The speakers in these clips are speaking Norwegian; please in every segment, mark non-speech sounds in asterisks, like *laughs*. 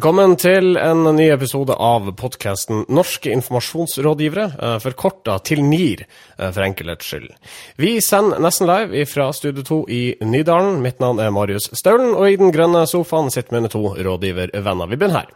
Velkommen til en ny episode av podkasten Norske informasjonsrådgivere, eh, forkorta til NIR, eh, for enkelhets skyld. Vi sender nesten live fra Studio 2 i Nydalen. Mitt navn er Marius Staulen, og i den grønne sofaen sitter mine to rådgivervenner. Vi begynner her.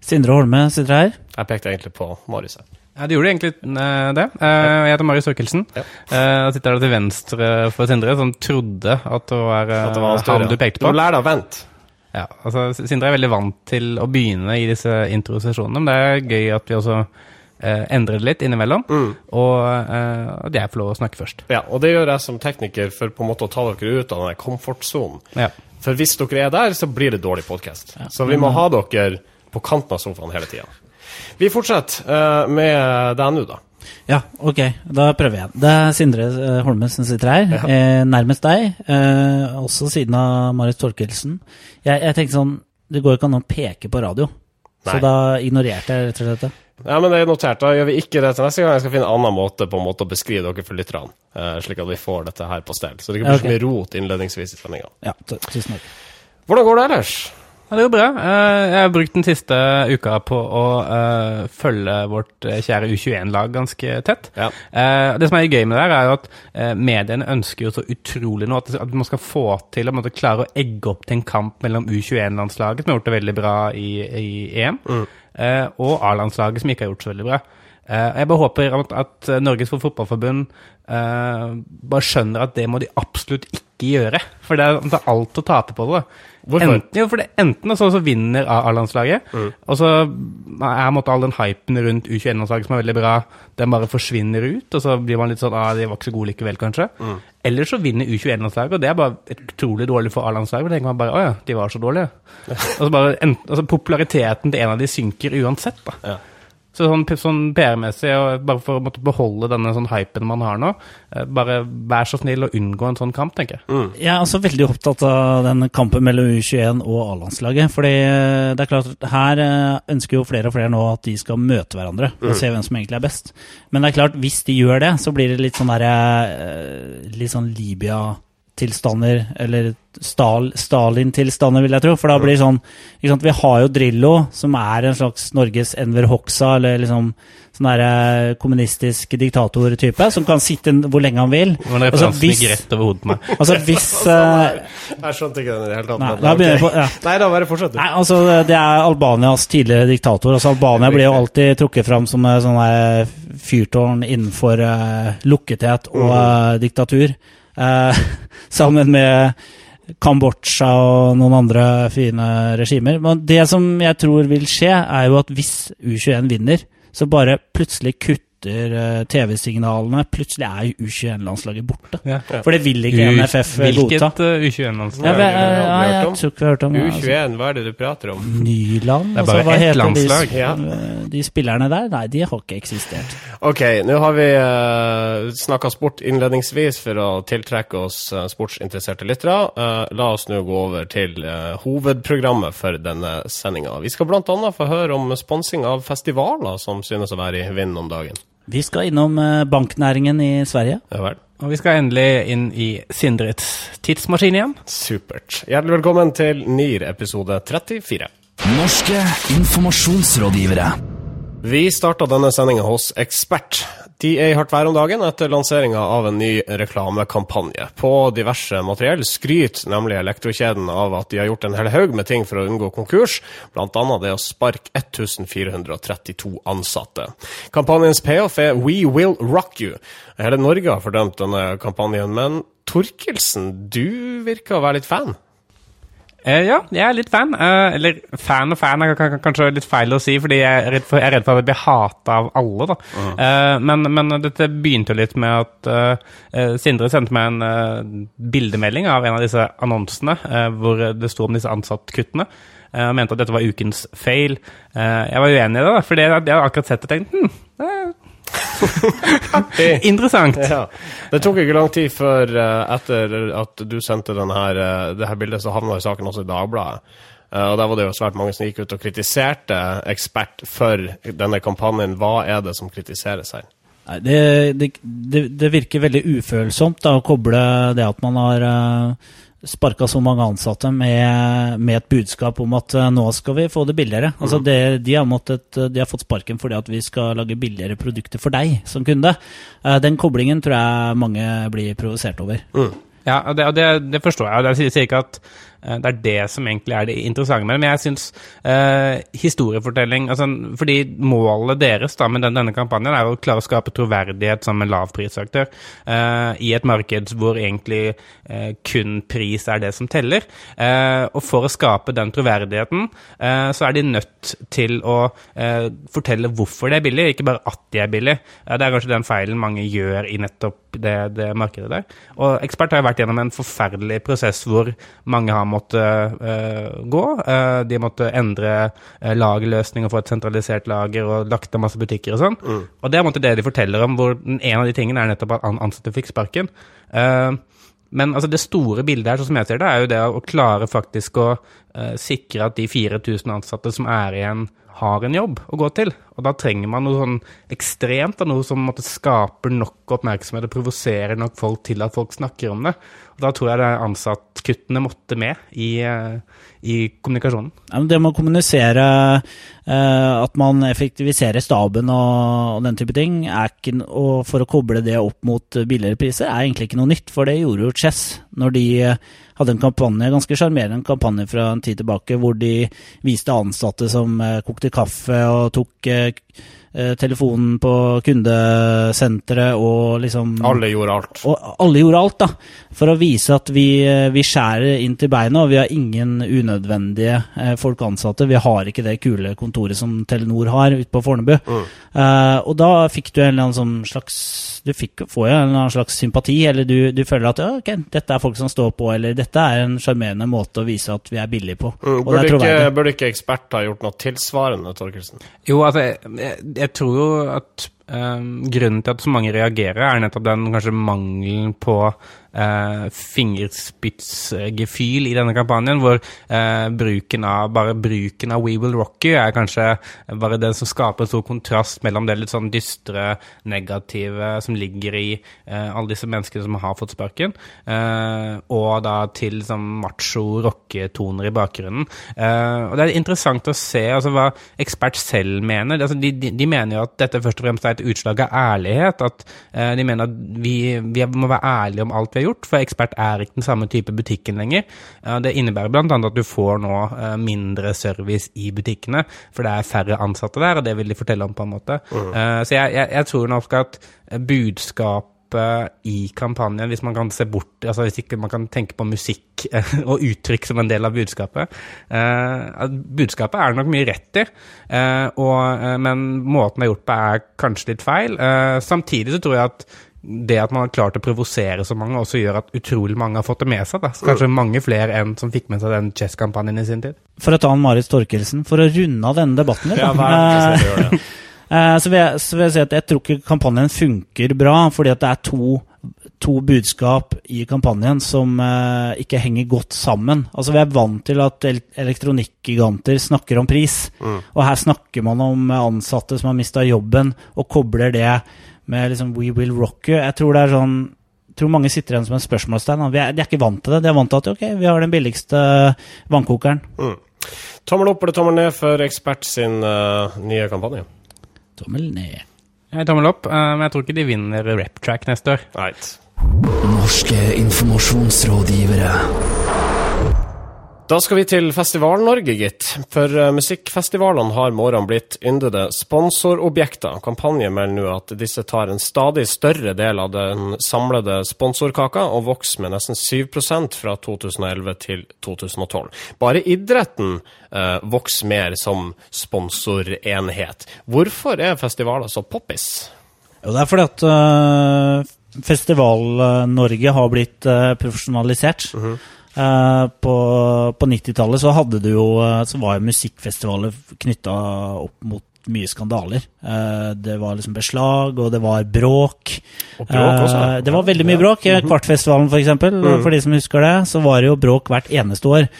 Sindre Holme sitter her. Jeg pekte egentlig på Marius. her. Ja, det gjorde egentlig eh, det. Eh, Jeg heter Marius Thorkildsen. Ja. Eh, sitter der til venstre for Sindre, som trodde at det var, At det var han du pekte Du på. må lære deg å vente. Ja, altså, Sindre er veldig vant til å begynne i disse introsesjonene, men det er gøy at vi også eh, endrer det litt innimellom. Mm. Og eh, at jeg får lov å snakke først. Ja, og det gjør jeg som tekniker for på en måte å ta dere ut av den komfortsonen. Ja. For hvis dere er der, så blir det dårlig podkast. Så vi må ha dere på kanten av sofaen hele tida. Vi fortsetter eh, med deg nå, da. Ja, ok, da prøver jeg. Det er Sindre eh, Holme som sitter her, eh, nærmest deg. Eh, også siden av Marit Torkelsen. Jeg, jeg tenkte sånn, det går ikke an å peke på radio. Nei. Så da ignorerte jeg rett og slett det. Ja, men det er notert. Da gjør vi ikke det til neste gang. Jeg skal finne en annen måte på en måte å beskrive dere for lytterne, eh, slik at vi får dette her på stell. Så det ikke blir okay. så mye rot innledningsvis i sendinga. Ja, tusen takk. Hvordan går det ellers? Ja, det går bra. Eh, Jeg har brukt den siste uka på å eh, følge vårt eh, kjære U21-lag ganske tett. Ja. Det som er gøy med det, her er jo at mediene ønsker jo så utrolig nå at, man skal få til å klare å egge opp til en kamp mellom U21-landslaget, som har gjort det veldig bra i, i EM, mm. og A-landslaget, som ikke har gjort så veldig bra. Jeg bare håper at, at Norges Fotballforbund bare skjønner at det må de absolutt ikke gjøre. For det er, det er alt å tape på det. da. Hvorfor? Enten, jo, for det, enten sånn så vinner A-landslaget, og så er måtte all den hypen rundt U21-landslaget som er veldig bra, den bare forsvinner ut, og så blir man litt sånn ah, de var ikke så gode likevel, kanskje. Eller så vinner U21-landslaget, og det er bare utrolig dårlig for A-landslaget. Da tenker man bare å ja, de var så dårlige. *laughs* og så bare, enten, altså Populariteten til en av de synker uansett, da. Ja. Så sånn, sånn PR-messig, og bare for å måtte beholde denne sånn hypen man har nå, eh, bare vær så snill å unngå en sånn kamp, tenker jeg. Jeg er også veldig opptatt av den kampen mellom U21 og A-landslaget. fordi eh, det er klart at her eh, ønsker jo flere og flere nå at de skal møte hverandre og se hvem som egentlig er best. Men det er klart, hvis de gjør det, så blir det litt sånn derre Litt sånn Libya-tilstander, eller Stal Stalin-tilstander, vil jeg tro. For da blir det sånn ikke sant? Vi har jo Drillo, som er en slags Norges Enver Hoxha, eller liksom sånn derre kommunistisk diktator-type, som kan sitte hvor lenge han vil. Det er en Altså, hvis- gikk rett over hodet på meg. *laughs* Altså hvis *laughs* eh, Jeg skjønte ikke den i det hele tatt. Nei, men da okay. på- ja. Nei da, bare fortsett. du. Nei, altså Det er Albanias tidligere diktator. altså Albania blir jo alltid trukket fram som sånn der fyrtårn innenfor uh, lukkethet og uh, diktatur. Eh, *laughs* sammen med Kambodsja og noen andre fine regimer. Men det som jeg tror vil skje, er jo at hvis U21 vinner, så bare plutselig kutter eh, TV-signalene. Plutselig er jo U21-landslaget borte. Ja. For det vil ikke NFF godta. Hvilket uh, U21-landslag? Ja, du eh, ja, jeg tror ikke vi har hørt om det. altså. U21, hva er det du prater om? Nyland? Det er altså, bare hva ett landslag. De, Ja. de spillerne der? Nei, de har ikke eksistert. Ok, nå har vi uh, snakka sport innledningsvis for å tiltrekke oss uh, sportsinteresserte lyttere. Uh, la oss nå gå over til eh, hovedprogrammet for denne sendinga. Vi skal bl.a. få høre om sponsing av festivaler som synes å være i vinden om dagen. Vi skal innom eh, banknæringen i Sverige. Ja vel. Og vi skal endelig inn i Sindrets tidsmaskin igjen. Supert. Hjertelig velkommen til NIR episode 34. Norske informasjonsrådgivere. Vi starta denne sendinga hos Ekspert. De er i hardt vær om dagen etter lanseringa av en ny reklamekampanje. På diverse materiell skryter nemlig elektrokjeden av at de har gjort en hel haug med ting for å unngå konkurs, bl.a. det å sparke 1432 ansatte. Kampanjens payoff er We Will Rock You. Hele Norge har fordømt denne kampanjen, men Torkelsen, du virker å være litt fan? Eh, ja, jeg er litt fan. Eh, eller fan og fan er kanskje litt feil å si, fordi jeg er redd for, jeg er redd for at jeg blir hata av alle. da. Eh, men, men dette begynte jo litt med at eh, eh, Sindre sendte meg en eh, bildemelding av en av disse annonsene hvor det sto om disse ansattkuttene. og mente at dette var ukens fail. Jeg var uenig i det, da, for jeg hadde akkurat sett det og tenkt hm, det *laughs* interessant. Ja. Det tok ikke lang tid før eh, etter at du sendte denne eh, det her bildet, så havna saken også i Dagbladet. Eh, og Der var det jo svært mange som gikk ut og kritiserte Ekspert for denne kampanjen. Hva er det som kritiseres her? Nei, det, det, det, det virker veldig ufølsomt da, å koble det at man har uh, sparka så mange ansatte med, med, et budskap om at uh, nå skal vi få det billigere. Altså Mm. det, de, har måttet, de har fått sparken fordi at vi skal lage billigere produkter for deg som kunde. Uh, den koblingen tror jeg mange blir provosert over. Ja, og det, det, det forstår jeg. Jeg sier- ikke at eh, det er det som egentlig er det interessante med det, men jeg syns eh, historiefortelling altså, Fordi målet deres da, med den, denne kampanjen er å klare å skape troverdighet som en lavprisaktør eh, i et marked hvor egentlig eh, kun pris er det som teller. Eh, og for å skape den troverdigheten, eh, så er de nødt til å eh, fortelle hvorfor det er billig, ikke bare at de er billig. Eh, det er kanskje den feilen mange gjør i nettopp det, det markedet der. Og Ekspert har vært gjennom en forferdelig prosess hvor mange har måttet eh, gå. Eh, de måtte endre uh, lagerløsninger for et sentralisert lager og lagt ned masse butikker og sånn. Og det er måtte, det de forteller om, hvor en av de tingene er nettopp at ansatte fikk sparken. Eh, men altså det store bildet her, sånn som jeg ser det, er jo det å klare faktisk å eh, sikre at de 4000 ansatte som er igjen, har en jobb å gå til. Og da trenger man noe sånn ekstremt, da, noe som måtte skaper nok oppmerksomhet og provoserer nok folk til at folk snakker om det. Og da tror jeg det ansattkuttene måtte med i, eh, i kommunikasjonen. Ja, det med å kommunisere eh, at man effektiviserer staben og, og den type ting, ikke, og for å koble det opp mot billigere priser, er egentlig ikke noe nytt. For det gjorde jo Chess når de eh, hadde en kampanje, ganske sjarmerende kampanje fra en tid tilbake, hvor de viste ansatte som kokte kaffe og tok telefonen på kundesenteret og liksom Alle gjorde alt. og alle gjorde alt, da, for å vise at vi, vi skjærer inn til beina, og vi har ingen unødvendige eh, folk ansatte. Vi har ikke det kule kontoret som Telenor har ute på Fornebu. Eh, og da fikk du en eller annen sånn slags Du fikk, får jo en eller annen slags sympati, eller du, du føler at ja, ok, dette er folk som står på, eller dette er en sjarmerende måte å vise at vi er billige på. Mm, burde, ikke, burde ikke ekspert ha gjort noe tilsvarende, Torkelsen? Jo, altså, jeg, jeg, tror jo at um, grunnen til at så mange reagerer, er nettopp den kanskje mangelen på eh, fingerspitzgefühl i denne kampanjen, hvor eh, bruken av, bare bruken av We Will Rock You er kanskje bare den som skaper stor kontrast mellom det litt sånn dystre, negative som ligger i eh, alle disse menneskene som har fått sparken, eh, og da til sånn macho rocketoner i bakgrunnen. Eh, og det er interessant å se altså, hva ekspert selv mener. Altså, de, de, de mener jo at dette først og fremst er et utslag av ærlighet. At eh, de mener at vi, vi må være ærlige om alt vi har gjort, for ekspert er ikke den samme type butikken lenger. Eh, det innebærer bl.a. at du får nå eh, mindre service i butikkene, for det er færre ansatte der, og det vil de fortelle om på en måte. Mm. så jeg, jeg, jeg tror nok at eh, budskap i kampanjen, hvis man kan se bort altså Hvis ikke man kan tenke på musikk eh, *laughs* og uttrykk som en del av budskapet. Eh, budskapet er det nok mye rett i, eh, og, eh, men måten det er gjort på, er kanskje litt feil. Eh, samtidig så tror jeg at det at man har klart å provosere så mange, også gjør at utrolig mange har fått det med seg. Da. Så Kanskje mange flere enn som fikk med seg den Chess-kampanjen i sin tid. For å ta en Marit Storkelsen, for å runde av denne debatten litt, Ja, det. *laughs* Eh, Så vil, jeg, så vil jeg si at jeg tror ikke kampanjen funker bra, fordi at det er to, to budskap i kampanjen som uh, ikke henger godt sammen. Altså Vi er vant til at el elektronikkgiganter snakker om pris, og her snakker man om ansatte som har mista jobben, og kobler det med liksom We will rock you. Jeg tror det er sånn jeg tror mange sitter igjen som en spørsmålstegn. de er ikke vant til det. De er vant til at ok, vi har den billigste vannkokeren. Tommel opp eller tommel ned for Ekspert sin uh, nye kampanje? Tommel ned. Jeg tommel opp, uh, men jeg tror ikke de vinner Reptrack neste år. Right. Norske informasjonsrådgivere. Da skal vi til Festival-Norge, gitt. For eh, musikkfestivalene har med årene blitt yndede sponsorobjekter. Kampanjen melder nå at disse tar en stadig større del av den samlede sponsorkaka, og vokser med nesten 7% fra 2011 til 2012. Bare idretten eh, vokser mer som sponsorenhet. Hvorfor er festivaler så poppis? Jo, det er fordi at øh, Festival-Norge har blitt øh, profesjonalisert. Eh, på på 90-tallet så hadde du jo øh, Så var jo musikkfestivaler knytta opp mot mye skandaler. Eh, det var liksom beslag, og det var bråk. Og bråk også, ja. Eh, det var veldig mye bråk. Kvartfestivalen, for eksempel, for de som husker det, så var det jo bråk hvert eneste år.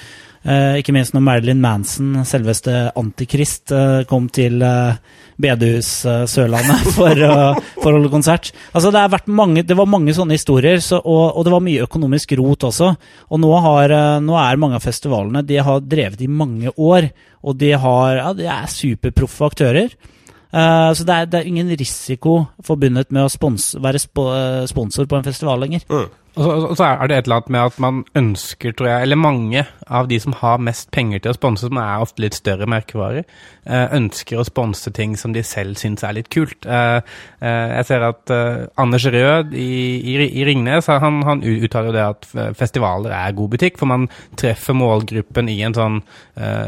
Eh, ikke minst når Marilyn Manson, selveste Antikrist, eh, kom til eh, bedehus eh, Sørlandet *laughs* for, for å holde konsert. Altså, det, mange, det var mange sånne historier, så, og, og det var mye økonomisk rot også. Og nå, har, nå er mange av festivalene De har drevet i mange år, og de, har, ja, de er superproffe aktører. Uh, så det er, det er ingen risiko forbundet med å spons, være eh, sponsor på en festival lenger. Så, og så er det et eller annet med at man ønsker, tror jeg, eller mange av de som har mest penger til å sponse, som er ofte litt større merkevarer, eh, ønsker å sponse ting som de selv syns er litt kult. Eh, eh, Jeg ser at Anders Rød i, i, i Ringnes han, han uttaler jo det at festivaler er god butikk, for man treffer målgruppen i en sånn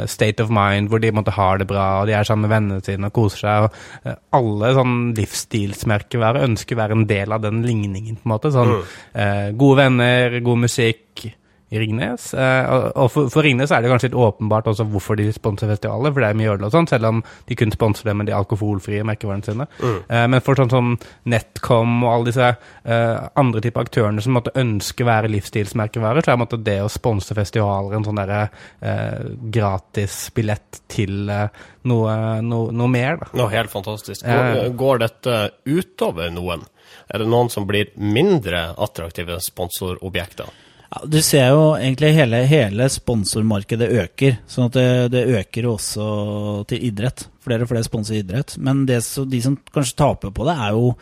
state of mind hvor de måtte ha det bra, og de er sammen med vennene sine og koser seg. og Alle sånn livsstilsmerkevarer ønsker å være en del av den ligningen, på en måte. Sånn eh, gode venner, god musikk Ringnes. Eh, og for, for Ringnes er det kanskje litt åpenbart også hvorfor de sponser festivaler, for det er mye øl og sånn, selv om de kun sponser det med de alkoholfrie merkevarene sine. Eh, men for sånn som Netcom og alle disse eh, andre typer aktørene som måtte ønske være livsstilsmerkevarer, så er måtte det å sponse festivaler en sånn derre eh, gratisbillett til eh, noe, no, noe mer, da. Noe helt fantastisk. Går, går dette utover noen? Er det noen som blir mindre attraktive sponsorobjekter? Ja, du ser jo egentlig hele, hele sponsormarkedet øker, sånn at det, det øker jo også til idrett. Flere og flere sponser idrett. Men det, de som kanskje taper på det, er jo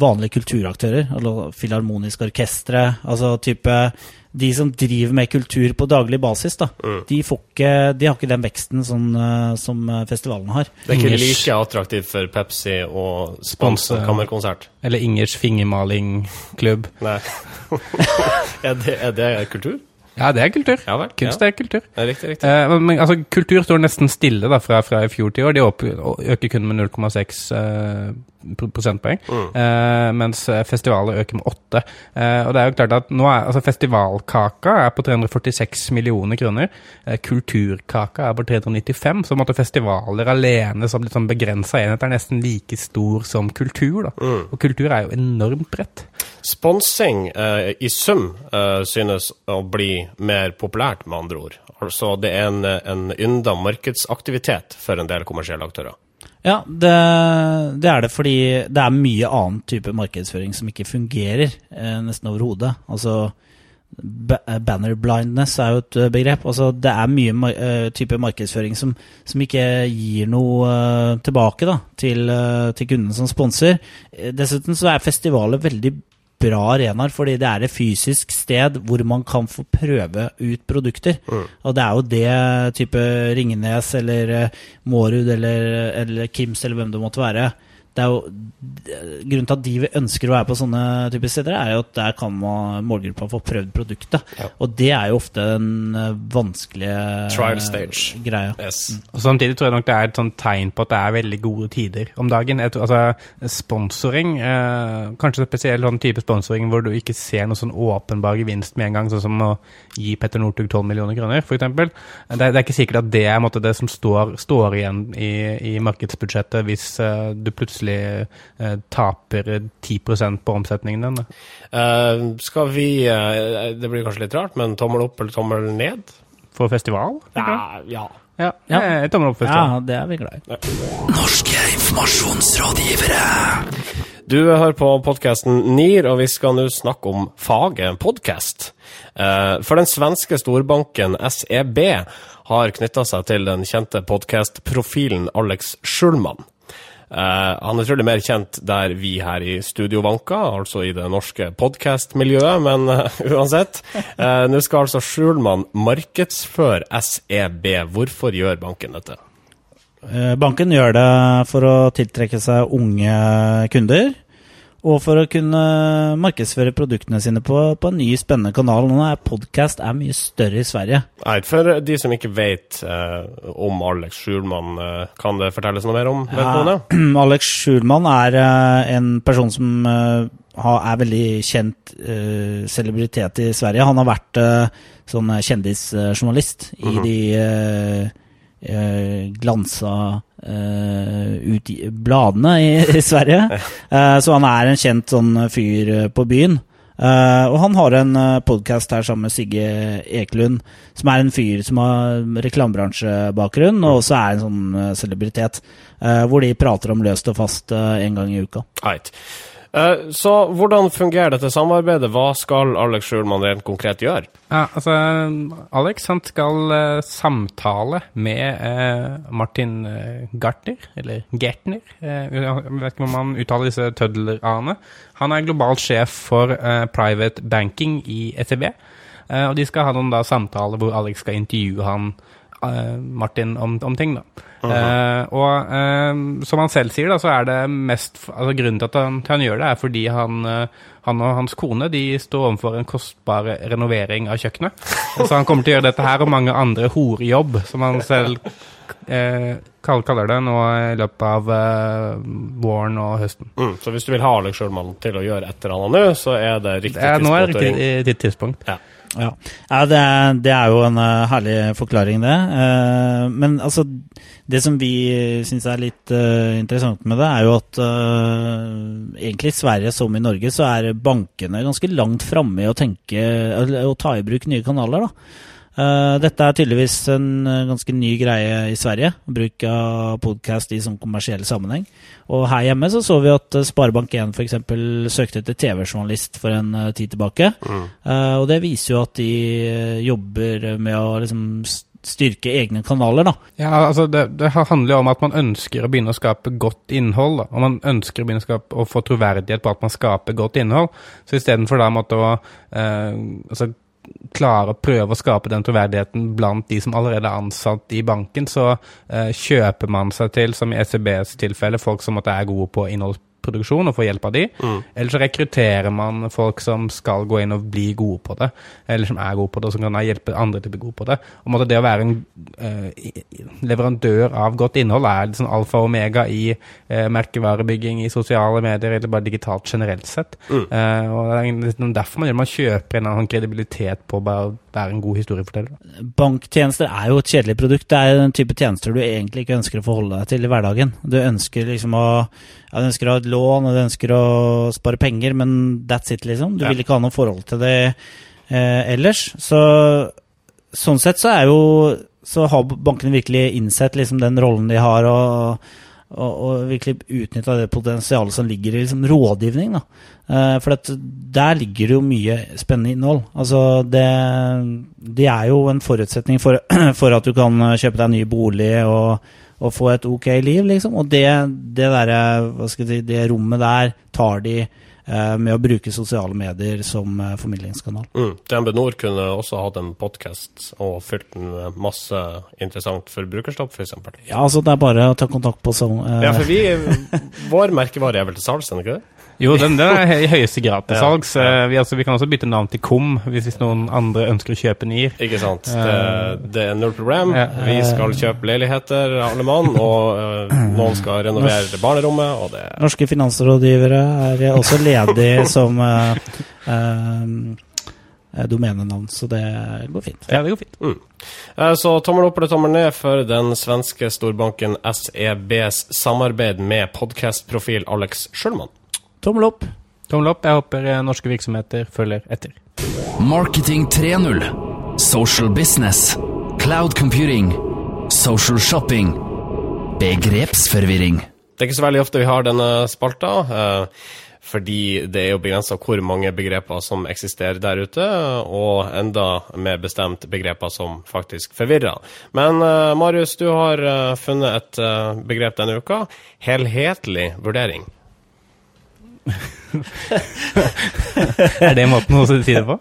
vanlige kulturaktører. Eller filharmoniske orkestre. Altså type De som driver med kultur på daglig basis, da. De, får ikke, de har ikke den veksten som, eh, som festivalene har. Det er ikke Ingers- like attraktivt for Pepsi å sponse kammerkonsert. Eller Ingers fingermalingklubb. Nei. *laughs* er, det, er det kultur? Ja, det er kultur. Ja vel. Kunst ja. er kultur. Ja, riktig, riktig. Eh, men, men altså, kultur står nesten stille da, fra, fra i fjor til i år. De øker kun med 0,6 eh, mm. prosentpoeng. Eh, mens festivalet festivaler øker med 8. Eh, og det er jo klart at nå er, altså, Festivalkaka er på 346 millioner kroner. Eh, kulturkaka er på 395. Så måtte festivaler alene som litt sånn begrensa enhet er nesten like stor som kultur. Da. Og kultur er jo enormt bredt. Sponsing eh, i sum eh, synes å bli mer populært, med andre ord. Altså det er en, en ynda markedsaktivitet for en del kommersielle aktører. Ja, det, det er det fordi det er mye annen type markedsføring som ikke fungerer eh, nesten overhodet. Altså banner blindness er jo et eh, begrep. Altså det er mye mar eh, type markedsføring som, som ikke gir noe eh, tilbake da, til, eh, til kunden som sponser. Eh, Dessuten så er festivaler veldig bra arenaer, fordi det er et fysisk sted hvor man kan få prøve ut produkter. Og det er jo det type Ringnes eller eh, Mårud eller, eller Kims eller hvem det måtte være. Det er jo Grunnen til at de ønsker å være på sånne typer steder, er jo at der kan man, målgruppa få prøvd produktet. Og det er jo ofte den eh, vanskelige Trial stage. greia. Yes. Og Samtidig tror jeg nok det er et sånt tegn på at det er veldig gode tider om dagen. Jeg tror, altså, Sponsoring, eh, kanskje spesielt sånn type sponsoring hvor du ikke ser noe sånn åpenbar gevinst med en gang, sånn som å gi Petter Northug 12 millioner kroner, f.eks. Det, det er ikke sikkert at det er måte, det som står, står igjen i, i markedsbudsjettet hvis eh, du plutselig eh, taper 10% på omsetningen din. Eh, skal vi uh, Det blir kanskje litt rart, men tommel opp eller tommel ned? For festival? Ja. ja. Ja, Ja. eh, tommel opp festival. Ja, det er vi glad i. Norske informasjonsrådgivere. Du hører på podkasten NIR, og vi skal nå snakke om faget podkast. For den svenske storbanken SEB har knytta seg til den kjente podkastprofilen Alex Schulman. Eh, han er trolig mer kjent der vi her i Studio vanker, altså i det norske podkastmiljøet, men eh, *laughs* uansett. Eh, Nå skal altså Schulman markedsføre SEB. Hvorfor gjør banken dette? Banken gjør det for å tiltrekke seg unge kunder, og for å kunne markedsføre produktene sine på, på en ny, spennende kanal. Nå er podkast mye større i Sverige. Nei, for de som ikke vet eh, om Alex Schulman, eh, kan det fortelles noe mer om vedkommende? *clears throat* Alex Schulman er eh, en person som eh, har, er veldig kjent eh, celebritet i Sverige. Han har vært eh, sånn kjendisjournalist i de eh, eh, glansa ut bladene i, *laughs* i Sverige. Eh, så han er en kjent sånn fyr eh, på byen. Uh, og han har en uh, podkast her sammen med Sigge Ekelund, som er en fyr som har reklamebransjebakgrunn, og også er en sånn celebritet, uh, hvor de prater om løst og fast en gang i uka. Right. Eh, så hvordan fungerer dette samarbeidet? Hva skal Alex Schulman rent konkret gjøre? Ja, altså, Alex han skal uh, samtale med uh, Martin Gartner, eller Gertner. jeg vet ikke om han uttaler disse tødler-a-ene. Han er global sjef for private banking i SEB. og de skal ha noen da, samtaler hvor Alex skal intervjue han Martin om, om ting. da. Uh, og uh, som han selv sier, da, så er det mest altså Grunnen til at han, til han gjør det, er fordi han, han, og hans kone de står overfor en kostbar renovering av kjøkkenet. *laughs* så han kommer til å gjøre dette her og mange andre horejobb, som han selv kaller det nå i løpet av våren og høsten. Mm, så hvis du vil ha Alex Sjølmann til å gjøre et eller annet nå, så er det riktig tidspunkt? Nå er det riktig tidspunkt. Ja. Ja, ja det, er, det, er, jo en uh, herlig forklaring, det. Uh, men altså, det som vi syns er litt uh, interessant med det, er jo at egentlig i Sverige som i Norge, så er bankene ganske langt framme i å tenke å ta i bruk nye kanaler. da. Uh, dette er tydeligvis en uh, ganske ny greie i Sverige. Bruk av podkast i sånn kommersiell sammenheng. Og her hjemme så, så vi at uh, Sparebank1 f.eks. søkte etter TV-journalist for en tid tilbake. Mm. og det viser jo at de jobber med å liksom styrke egne kanaler, da. Ja, altså det, det, handler jo om at man ønsker å begynne å skape godt innhold. Da. Og man ønsker å begynne å, skape, å få troverdighet på at man skaper godt innhold. Så istedenfor da måtte å eh, altså klare å prøve å skape den troverdigheten blant de som allerede er ansatt i banken, så eh, kjøper man seg til, som i ECBs tilfelle, folk som måtte er gode på innholds produksjon og få hjelp av de. Mm. Eller så rekrutterer man folk som skal gå inn og bli gode på det, eller som er gode på det, og som kan hjelpe andre til å bli gode på det. Og måtte det å være en uh, leverandør av godt innhold er liksom alfa og omega i uh, merkevarebygging i sosiale medier, eller bare digitalt generelt sett. Mm. Uh, og Det er liksom derfor man, man kjøper en annen kredibilitet på bare være en god historieforteller. Banktjenester er jo et kjedelig produkt. Det er den type tjenester du egentlig ikke ønsker å forholde deg til i hverdagen. Du ønsker liksom å, ja, du ønsker å ha et lån, og du ønsker å spare penger, men that's it, liksom. Du ja. vil ikke ha noe forhold til det eh, ellers. Så sånn sett så er jo så har bankene virkelig innsett liksom den rollen de har. og og, og virkelig utnytta det potensialet som ligger i liksom, rådgivning. Da. Eh, for at der ligger det jo mye spennende innhold. Altså, det, det er jo en forutsetning for, *clears throat* for, at du kan kjøpe deg en ny bolig og, og få et ok liv, liksom. Og det, det, der, si, det rommet der tar de med å bruke sosiale medier som eh, formidlingskanal. Mm. DNB Nord kunne også hatt en podkast og fylt den med masse interessant forbrukerstoff, f.eks. For ja, altså det er bare å ta kontakt på sånn uh... Ja, for vi, vår merkevare er vel til salgs, er det ikke det? Jo, den, den, er i høyeste grad til salgs. Ja, ja. vi, altså, vi, kan også bytte navn til KOM hvis, hvis noen andre ønsker å kjøpe NIR. Ikke sant. Det, det er null problem. Ja. Vi skal kjøpe leiligheter, alle mann, og uh, noen skal renovere Norsk, barnerommet. Og det Norske finansrådgivere er også ledige *laughs* som uh, uh, domenenavn, så det går fint. Ja, det går fint. Mm. Så tommel opp eller tommel ned for den svenske storbanken SEBs samarbeid med podkastprofil Alex Schjølmann. Tommel opp. Tommel opp. Jeg håper eh, norske virksomheter følger etter. Marketing 3.0. Social business. Cloud computing. Social shopping. Begrepsforvirring. Det er ikke så veldig ofte vi har denne spalta. Eh, fordi det er jo begrensa hvor mange begreper som eksisterer der ute, og enda mer bestemt begreper som faktisk forvirrer. Men uh, Marius, du har funnet et begrep denne uka. Helhetlig vurdering. *laughs* er det måten å si det på?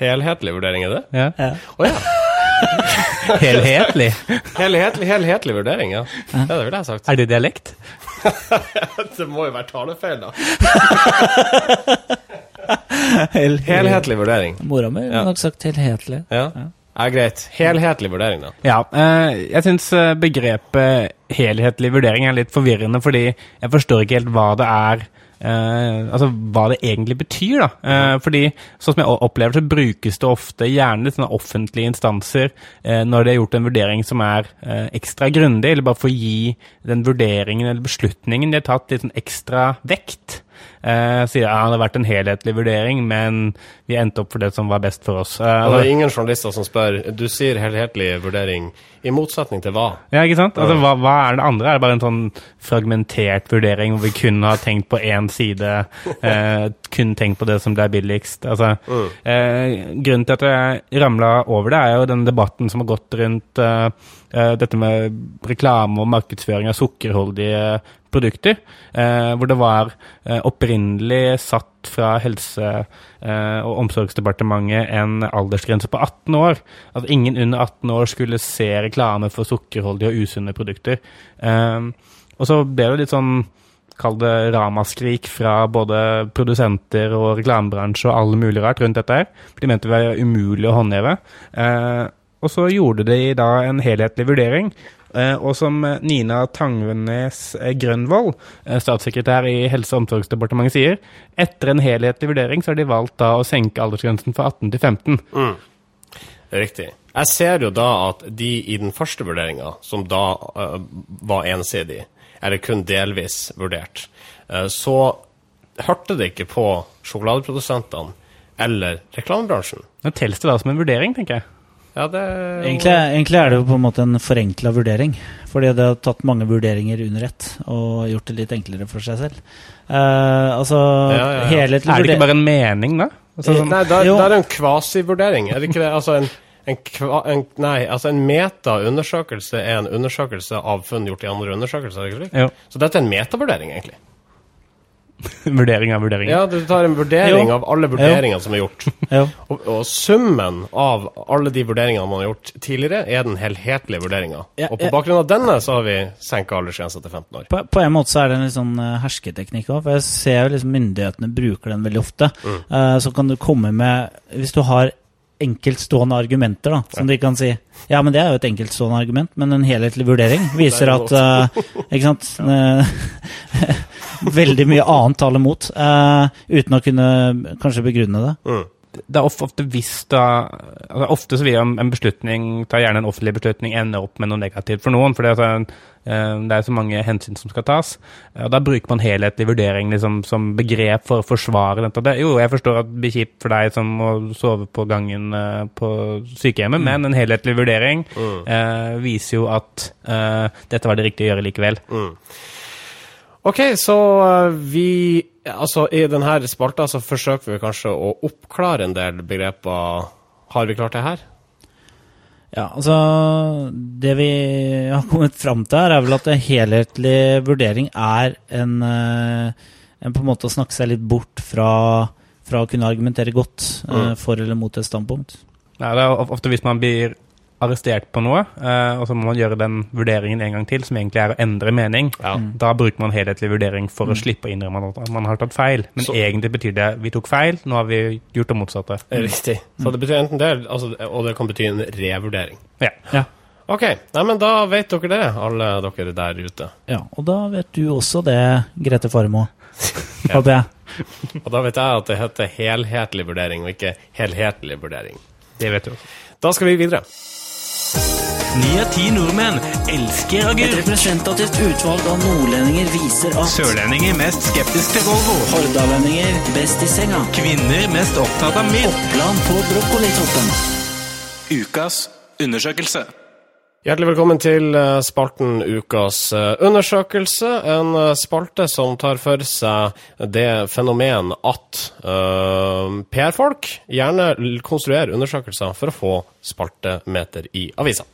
Helhetlig vurdering, er det? Ja. ja. Oh, ja. *laughs* helhetlig? helhetlig, helhetlig vurdering, ja. Det, det ville jeg sagt. Er det dialekt? *laughs* det må jo være talefeil, da. helhetlig vurdering. Mora mi har nok sagt helhetlig. Ja. Ja, greit. Helhetlig vurdering, da. Ja. Eh, jeg syns eh, begrepet helhetlig vurdering er litt forvirrende, fordi jeg forstår ikke helt hva det er Uh, altså hva det egentlig betyr. da. Uh, fordi sånn som jeg opplever så brukes det ofte gjerne litt sånne offentlige instanser uh, når det er gjort en vurdering som er ekstra grundig, eller bare for å gi den vurderingen eller beslutningen de har tatt litt sånn ekstra vekt. Eh, sier ja, det har vært en helhetlig vurdering, men vi endte opp for det som var best for oss. Eh, Og det er ingen journalister som spør Du sier helhetlig vurdering, i motsetning til hva? Ja, ikke sant? Altså, hva, hva er det andre? Er det bare en sånn fragmentert vurdering hvor vi kun har tenkt på én side, eh, kun tenkt på det som ble billigst? Altså, eh, grunnen til at jeg ramla over det, er jo den debatten som har gått rundt dette med reklame og markedsføring av sukkerholdige produkter, eh, hvor det var eh, opprinnelig satt fra Helse- eh, og omsorgsdepartementet en aldersgrense på 18 år. At ingen under 18 år skulle se reklame for sukkerholdige og usunne produkter. Eh, og så ble det litt sånn Kall det ramaskrik fra både produsenter og reklamebransje og alle mulige rart rundt dette her. For de mente det var umulig å håndheve. Eh, og så gjorde de da en helhetlig vurdering. Eh, og som eh, Nina Tangvenes Grønvoll, eh, statssekretær i Helse- og omsorgsdepartementet, sier, etter en helhetlig vurdering så har de valgt da å senke aldersgrensen fra 18 til 15. Riktig. Jeg ser jo da at de i den første vurderinga, som da uh, var ensidig, eller kun delvis vurdert, uh, så hørte det ikke på sjokoladeprodusentene eller reklamebransjen. Det teller det da som en vurdering, tenker jeg. Ja, det Egentlig, egentlig er det jo på en måte en forenkla vurdering. Fordi det har tatt mange vurderinger under ett og gjort det litt enklere for seg selv. Uh, altså, Ja, ja, ja. Er det ikke bare en mening, da? Altså, sånn, Nei, da, da er det en kvasivurdering, er det ikke det? Altså en, en, kva, en Nei, altså en meta-undersøkelse er en undersøkelse av funn gjort i andre undersøkelser, er det ikke Så dette er en metavurdering, egentlig. *laughs* vurdering av vurderingen. Ja, du tar en vurdering Jo. av alle vurderingene som er gjort. *laughs* Og, og summen av alle de vurderingene man har gjort tidligere, er den helhetlige vurderinga. Ja, og på ja. bakgrunn av denne så har vi senka aldersgrensa til 15 år. På, på en måte så er det en litt sånn eh, hersketeknikk òg, for jeg ser jo liksom myndighetene bruker den veldig ofte. Eh, så kan du komme med Hvis du har enkeltstående argumenter, da, som de kan si Ja, men det er jo et enkeltstående argument, men en helhetlig vurdering *laughs* viser er at uh, Ikke sant? *laughs* *laughs* Veldig mye annet taler mot, uh, uten å kunne kanskje begrunne det. Mm. Det er ofte, hvis da altså Ofte så vil jo en beslutning, ta gjerne en offentlig beslutning, ende opp med noe negativt for noen. For det, altså, eh, det er så mange hensyn som skal tas. Eh, Og Da bruker man helhetlig vurdering liksom, som begrep for å forsvare dette. Det, jo, jeg forstår at det blir kjipt for deg som må sove på gangen eh, på sykehjemmet, men en helhetlig vurdering eh, viser jo at eh, dette var det riktige å gjøre likevel. Ok, så uh, vi Altså, i denne spalta så forsøker vi kanskje å oppklare en del begreper. Har vi klart det her? Ja, altså Det vi har kommet fram til her, er vel at en helhetlig vurdering er en, eh, en på en måte å snakke seg litt bort fra, fra å kunne argumentere godt mm. for eller mot et standpunkt. Nei, det er ofte hvis man blir arrestert på noe, eh, og så må man gjøre den vurderingen en gang til, som egentlig er å endre mening. Ja. Da bruker man helhetlig vurdering for å slippe å innrømme at man har tatt feil. Men Så- egentlig betyr det vi tok feil, nå har vi gjort det motsatte. Riktig. Så det betyr enten det, altså, og det kan bety en revurdering. Ja. Ja. Ok, nei, men da vet dere det, alle dere der ute. ja, Og da vet du også det, Grete Farmo. *laughs* ja. Og da vet jeg at det heter helhetlig vurdering, og ikke helhetlig vurdering. Det vet du også. Da skal vi videre. Ni av ti nordmenn elsker Et representativt utvalg av nordlendinger viser at Sørlendinger mest skeptisk til Volvo. hordalendinger best i senga. Kvinner mest opptatt av mild. Oppland på brokkolitoppen. Ukas undersøkelse. Hjertelig velkommen til eh, spalten Ukas eh, undersøkelse. En eh, spalte som tar for seg det fenomen at uh, PR-folk gjerne konstruerer undersøkelser for å få spaltemeter i avisa.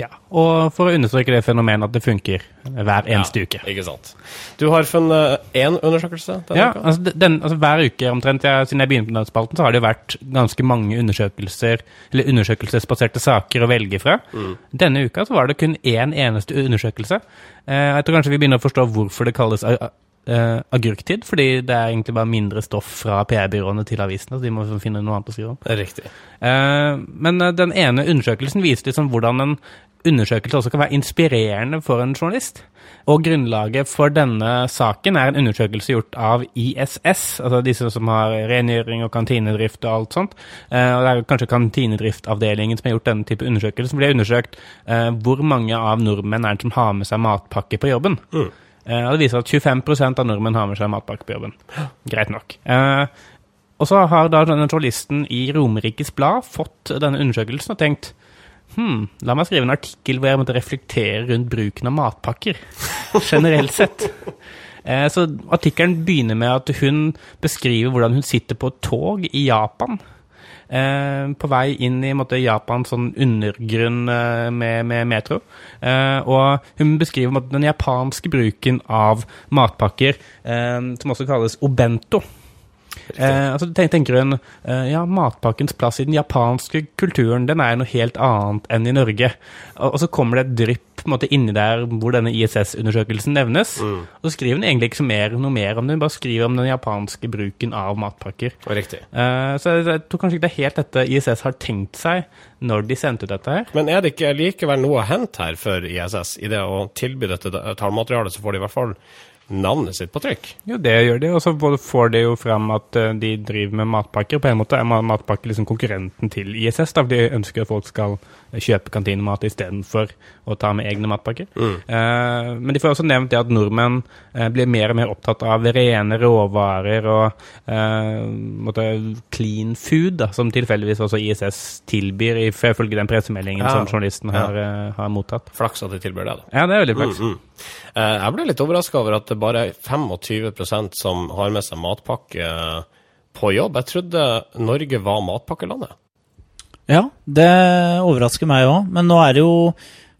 Ja. Og for å understreke det fenomenet at det funker hver eneste uke. Ikke sant. Du har funnet én undersøkelse denne Ja, uka? altså, den, altså Hver uke omtrent jeg, siden jeg begynte på denne spalten, så har det jo vært ganske mange undersøkelser eller undersøkelsesbaserte saker å velge fra. Denne uka så var det kun én eneste undersøkelse. Eh, jeg tror kanskje vi begynner å forstå hvorfor det kalles eh, agurktid. Fordi det er egentlig bare mindre stoff fra PR-byråene til avisene. så de må finne noe annet å skrive om. Riktig. Uh, men eh, den ene undersøkelsen viste liksom hvordan en undersøkelse også kan være inspirerende for en journalist. Og grunnlaget for denne saken er en undersøkelse gjort av ISS, altså disse som har rengjøring og kantinedrift og alt sånt. Eh, og det er kanskje kantinedriftavdelingen som har gjort denne type undersøkelse. For de har undersøkt eh, hvor mange av nordmenn er det som har med seg matpakke på jobben. Eh, og det viser at 25% av nordmenn har med seg matpakke på jobben. Greit nok. Eh, og så har da denne journalisten i Romerikes Blad fått denne undersøkelsen og tenkt Hm, la meg skrive en artikkel hvor jeg måtte reflektere rundt bruken av matpakker. Generelt sett. Eh, så artikkelen begynner med at hun beskriver hvordan hun sitter på et tog i Japan. Eh, på vei inn i måtte, Japans sånn undergrunn eh, med, med, metro. Eh, og hun beskriver måtte, den japanske bruken av matpakker, eh, som også kalles obento. Eh, altså, tenk, tenker hun eh, ja, matpakkens plass i den japanske kulturen den er noe helt annet enn i Norge. Og, og så kommer det et drypp på en måte inni der hvor denne ISS-undersøkelsen nevnes. Mm. Og så skriver hun egentlig ikke mer, noe mer om det, hun bare skriver om den japanske bruken av matpakker. Riktig. Uh, så jeg, jeg tror kanskje ikke det er helt dette ISS har tenkt seg når de sendte ut dette her. Men er det ikke likevel noe å hente her for ISS? I det å tilby dette tallmaterialet, så får de i hvert fall navnet sitt på trykk. Jo, det gjør de, og så får de jo frem at eh, de driver med matpakker. På en måte er matpakker liksom konkurrenten til ISS, da, de ønsker at folk skal kjøpe kantinemat istedenfor å ta med egne matpakker. Eh, men de får også nevnt det at nordmenn eh, blir mer og mer opptatt av rene råvarer og eh, måtte, clean food, da, som tilfeldigvis også ISS tilbyr, ifølge den pressemeldingen Ja. som journalisten har, ja. har mottatt. Flaks at de tilbyr det, da. Ja, det er veldig flaks. Mm. Eh, Jeg ble litt overraska over at det bare er 25% som har med seg matpakke på jobb. Jeg trodde Norge var matpakkelandet. Ja, det overrasker meg òg, men nå er det jo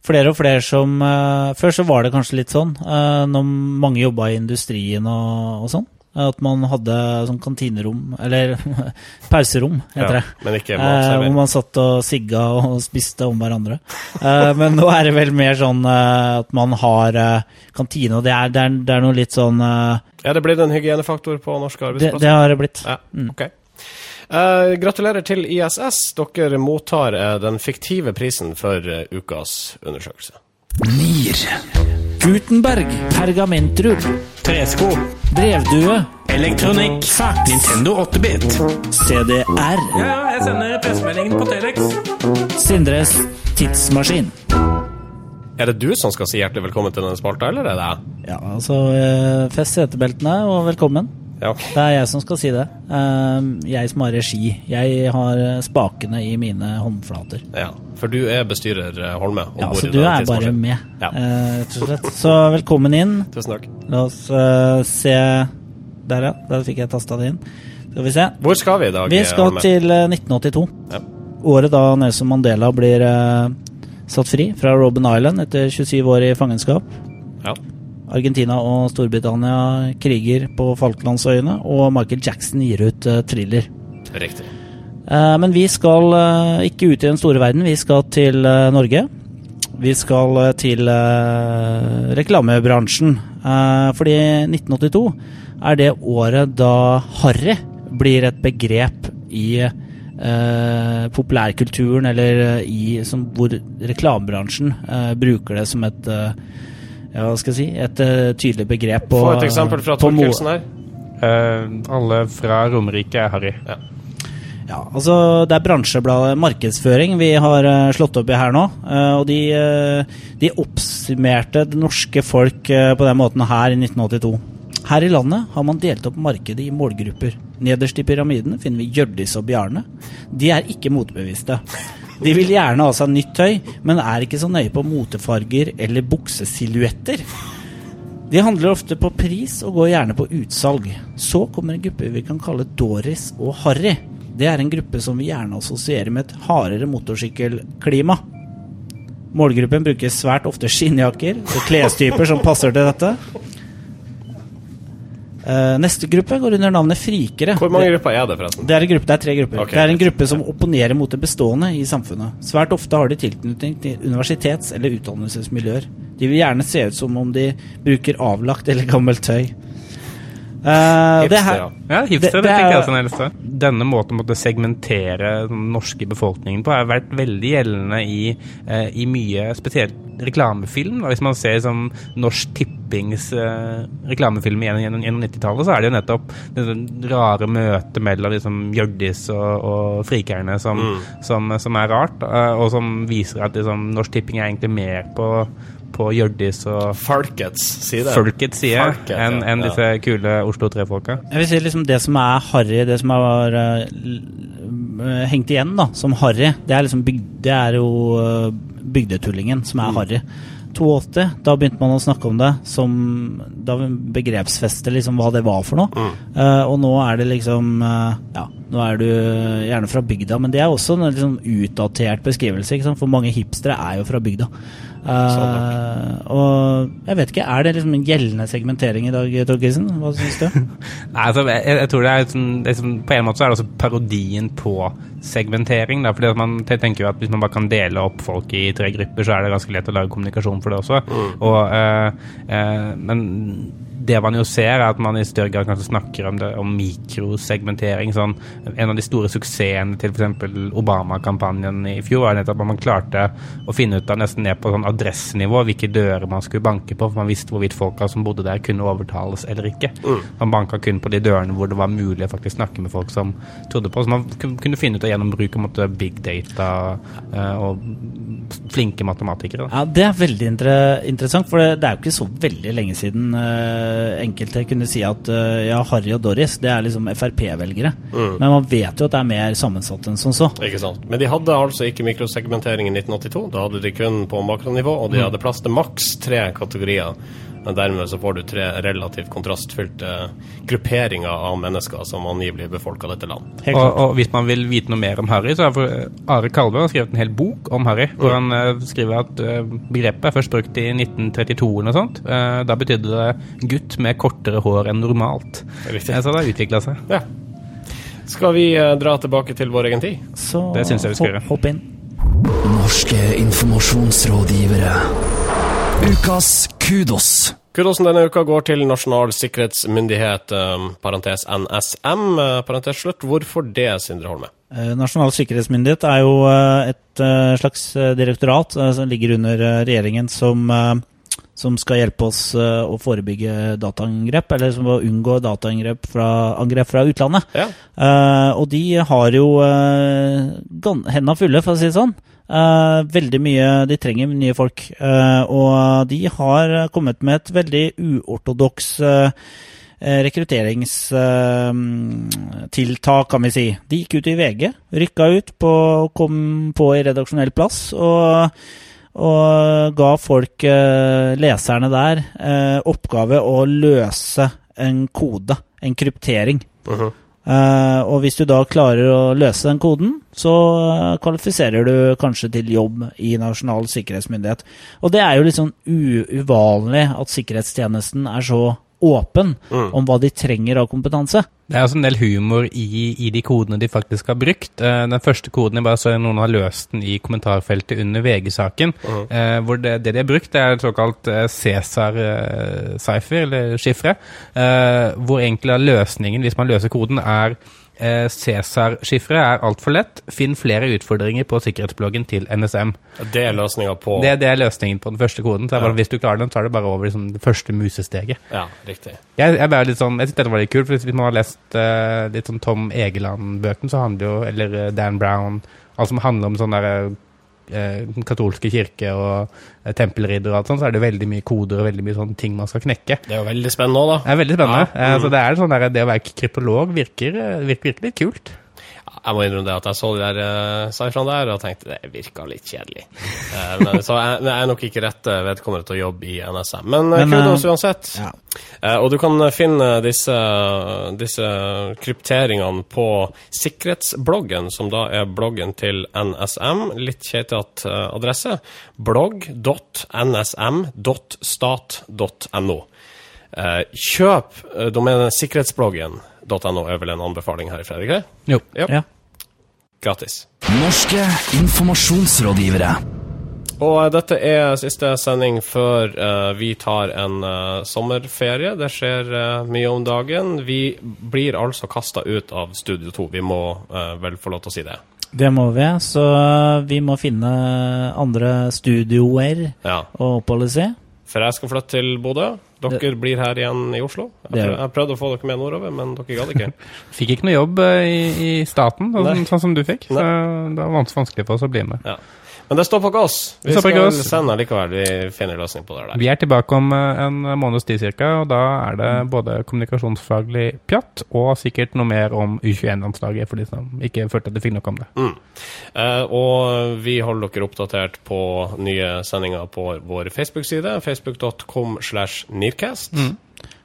flere og flere som eh, Før så var det kanskje litt sånn, eh, når mange jobba i industrien og, og sånn, at man hadde sånn kantinerom, eller *laughs* pauserom, heter det. Men ikke Eh, hvor man satt og sigga og *laughs* spiste om hverandre. Eh, men nå er det vel mer sånn eh, at man har eh, kantine, og det er, det er, det er noe litt sånn eh, Er det blitt en hygienefaktor på norske det, arbeidsplasser? det har det blitt. Ja, ok. Eh, gratulerer til ISS. Dere mottar eh, den fiktive prisen for eh, ukas undersøkelse. NIR. Gutenberg, pergamentrull, Tresko, brevdue, elektronikk, fax, Nintendo 8-bit. CDR, Ja, jeg sender pressemeldingen på Telex. Sindres tidsmaskin. Er det du som skal si hjertelig velkommen til denne spalta, eller er det jeg? Ja, altså eh, Fest setebeltene og velkommen. Ja. Det er jeg som skal si det. Eh, jeg som har regi. Jeg har spakene i mine håndflater. Ja, for du er bestyrer eh, Holme. Ja, så du er bare med, Ja. eh, rett og slett. Så velkommen inn. Tusen takk. La oss eh, se Der, ja. Der fikk jeg tasta det inn. Skal vi se. Hvor skal vi i dag, Vi skal Holme? til eh, 1982. Ja. Året da Nelson Mandela blir satt fri fra Robben Island etter 27 år i fangenskap. Ja. Argentina og Storbritannia kriger på Falklandsøyene, og Michael Jackson gir ut uh, thriller. Riktig. Uh, men vi skal uh, ikke ut i den store verden, vi skal til Norge. Vi skal til reklamebransjen. Fordi 1982 er det året da harry blir et begrep i eh, populærkulturen, eller i, som, hvor reklamebransjen eh, bruker det som et eh, ja, hva skal jeg si, et uh, tydelig begrep på Få et eksempel fra Torkelsen her. Uh, alle fra Romerike er Harry. Ja, altså Det er bransjebladet Markedsføring vi har uh, slått opp i her nå. Uh, og de, uh, de oppsummerte det norske folk på den måten her i 1982. Her i landet har man delt opp markedet i målgrupper. Nederst i pyramiden finner vi Hjørdis og Bjarne. De er ikke motebevisste. De vil gjerne ha seg nytt tøy, men er ikke så nøye på motefarger eller buksesilhuetter. De handler ofte på pris og går gjerne på utsalg. Så kommer en gruppe vi kan kalle Doris og Harry. Det er en gruppe som vi gjerne assosierer med et hardere motorsykkelklima. Målgruppen bruker svært ofte skinnjakker og klestyper som passer til dette. Eh, neste gruppe går under navnet Frikere. Hvor mange Det- grupper er det, forresten? det er, en gruppe, det er tre grupper. Okay. Det er en gruppe som opponerer mot det bestående i samfunnet. Svært ofte har de tilknytning til universitets- eller utdannelsesmiljøer. De vil gjerne se ut som om de bruker avlagt eller gammelt tøy. Eh, Hipster, her, ja. Ja, hipstere, Det- tenker er- jeg også. jeg. Denne måten å måtte segmentere den norske befolkningen på har vært veldig gjeldende i, uh, i mye spesielt reklamefilm. Hvis man ser som Norsk Tippings uh, reklamefilm gjennom, gjennom, gjennom 90-tallet, så er det jo nettopp det rare møtet mellom liksom Hjørdis og, og Frikerne som, som, som er rart, og som viser at liksom, Norsk Tipping er egentlig mer på, på Hjørdis og Folkets side. folkets side Folket, enn Ja. disse kule Oslo 3-folka. Jeg vil si liksom det som er harry, det som har uh, eh, hengt igjen da, som harry, det er liksom bygd, det er jo uh, bygdetullingen som er harry. 82, da begynte man å snakke om det som Da begrepsfeste liksom hva det var for noe. Eh, og nå er det liksom uh, Ja, nå er du gjerne fra bygda, men det er også en liksom utdatert beskrivelse, ikke sant? for mange hipstere er jo fra bygda. Uh, og jeg vet ikke, er det liksom en gjeldende segmentering i dag, Torgesen? Hva syns du? *laughs* Nei, altså, jeg, jeg tror det er, sånn, sånn, På en måte så er det også parodien på segmentering. Da, fordi at man tenker jo at Hvis man bare kan dele opp folk i tre grupper, så er det ganske lett å lage kommunikasjon for det også. Og, uh, uh, men det man jo ser, er at man i større grad kanskje snakker om, det, om mikrosegmentering. Sånn, en av de store suksessene til f.eks. Obama-kampanjen i fjor var nettopp at man klarte å finne ut av nesten ned på sånn adressenivå hvilke dører man skulle banke på, for man visste hvorvidt folka som bodde der, kunne overtales eller ikke. Man banka kun på de dørene hvor det var mulig å faktisk snakke med folk som trodde på. Så man kunne finne ut av gjennom bruk av big data eh, og flinke matematikere. Da. Ja, Det er veldig inter interessant, for det, det er jo ikke så veldig lenge siden eh, enkelte kunne si at eh, ja, Harry og Doris det er liksom Frp-velgere. Men man vet jo at det er mer sammensatt enn som så. Ikke sant. Men de hadde altså ikke mikrosegmentering i 1982. Da hadde de kun på makronivå, og de hadde plass til maks tre kategorier. Men dermed så får du tre relativt kontrastfylte grupperinger av mennesker som angivelig befolker dette land. Helt Og, og hvis man vil vite noe mer om Harry, så har for- Are Kalve skrevet en hel bok om Harry. Hvor han eh, skriver at eh, begrepet er først brukt i 1932 eller noe sånt. Eh, da betydde det gutt med kortere hår enn normalt. Riktig. Eh, så det har utvikla seg. Ja. Skal vi eh, dra tilbake til vår egen tid? Så Det synes jeg vi skal gjøre. Hopp inn. Norske informasjonsrådgivere. Ukas kudos. Kudosen denne uka går til Nasjonal sikkerhetsmyndighet, eh, parentes NSM, eh, parentes slutt. Hvorfor det, Sindre Holme? Nasjonal sikkerhetsmyndighet er jo et slags direktorat som ligger under regjeringen som, som skal hjelpe oss eh, å forebygge dataangrep, eller som å unngå dataangrep fra, angrep fra utlandet. Ja. Uh, og de har jo uh, hendene fulle, for å si det sånn. Uh, veldig mye De trenger nye folk. Uh, og de har kommet med et veldig uortodoks rekrutteringstiltak, kan vi si. De gikk ut i VG, rykka ut på, kom på i redaksjonell plass og, og ga folk, eh, leserne der, eh, oppgave å løse en kode, en kryptering. Eh, og hvis du da klarer å løse den koden, så uh, kvalifiserer du kanskje til jobb i Nasjonal sikkerhetsmyndighet. Og det er jo litt sånn uvanlig at sikkerhetstjenesten er så åpen om hva de trenger av kompetanse. Det er også en del humor i, i de kodene de faktisk har brukt. Eh, den første koden jeg bare så noen har løst den i kommentarfeltet under VG-saken. eh, hvor det, det de har brukt, er et såkalt eh, Cæsar-cypher, eller skifre. eh, hvor egentlig løsningen, hvis man løser koden, er eh, Cæsar-skifre er altfor lett. Finn flere utfordringer på sikkerhetsbloggen til NSM. Det er løsninga på Det, det er løsningen på den første koden. Så det er bare, Ja. Hvis du klarer den, så er det bare over liksom, det første musesteget. Ja, riktig. Jeg, jeg, bare litt sånn, jeg synes dette var litt kult, for hvis man har lest eh, litt sånn Tom Egeland-bøkene, så handler jo, eller eh, Dan Brown, alt som handler om sånn der eh, katolske kirke og eh, tempelridder og alt sånt, så er det veldig mye koder og veldig mye sånne ting man skal knekke. Det er jo veldig spennende òg, da. Det er veldig spennende. Ja, Eh, mm. så det er sånn der, det å være kryptolog virker, virker, virker litt kult. Jeg må innrømme det at jeg så de der uh, cyfrene der og tenkte det virka litt kjedelig. Uh, men, så jeg, jeg er nok ikke rett eh, vedkommende til å jobbe i NSM. Men, Men, kudos eh, uansett. ja. Uh, og du kan finne disse, disse krypteringene på sikkerhetsbloggen, som da er bloggen til NSM. Litt keitete adresse. blogg.nsm.stat.no. Eh, kjøp domenet sikkerhetsbloggen.no er vel en anbefaling her i Fredrik? Jo. Yep. Ja. Gratis. Norske informasjonsrådgivere. Og eh, dette er siste sending før uh, vi tar en uh, sommerferie. Det skjer uh, mye om dagen. Vi blir altså kasta ut av Studio 2. Vi må vel få lov til å si det. Det må vi, så vi må finne andre studioer Ja. å oppholde oss i. For jeg skal flytte til Bodø. Dere blir her igjen i Oslo. Jeg, prøv, jeg prøvde å få dere med nordover, men dere gadd ikke. *laughs* Fikk ikke noe jobb eh, i, i staten, sånn, sånn som du fikk. Så det var vanskelig for oss å bli med. Ja. Men det står på gass. Vi Det skal gass. sende likevel. Vi finner løsning på det der. Vi er tilbake om eh, en måneds tid ca., og da er det både kommunikasjonsfaglig pjatt og sikkert noe mer om U21-landslaget, for de som ikke følte at de fikk noe om det. Mm. Eh, og vi holder dere oppdatert på nye sendinger på vår Facebook-side. Facebook.com slash Nearcast.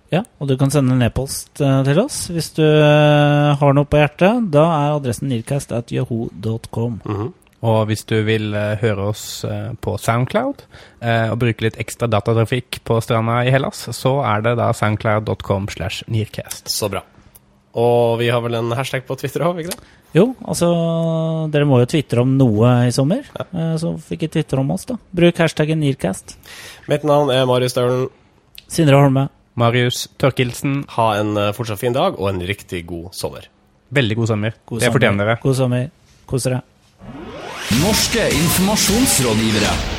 Ja, og du kan sende en e-post eh, til oss hvis du eh, har noe på hjertet. Da er adressen nearcast at yahoo.com. Mhm. Og hvis du vil eh, høre oss på Soundcloud eh, og bruke litt ekstra datatrafikk på stranda i Hellas, så er det da soundcloud.com slash nearcast. Så bra. Og vi har vel en hashtag på Twitter òg, ikke det? Jo, altså Dere må jo tvitre om noe i sommer, Ja. så fikk ikke tvitre om oss, da. Bruk hashtaggen nearcast. Mitt navn er Marius Staulen. Sindre Holme. Marius Tørkildsen. Ha en eh, fortsatt fin dag og en riktig god sommer. veldig god sommer. God det fortjener dere. God sommer. Kos dere. Norske informasjonsrådgivere.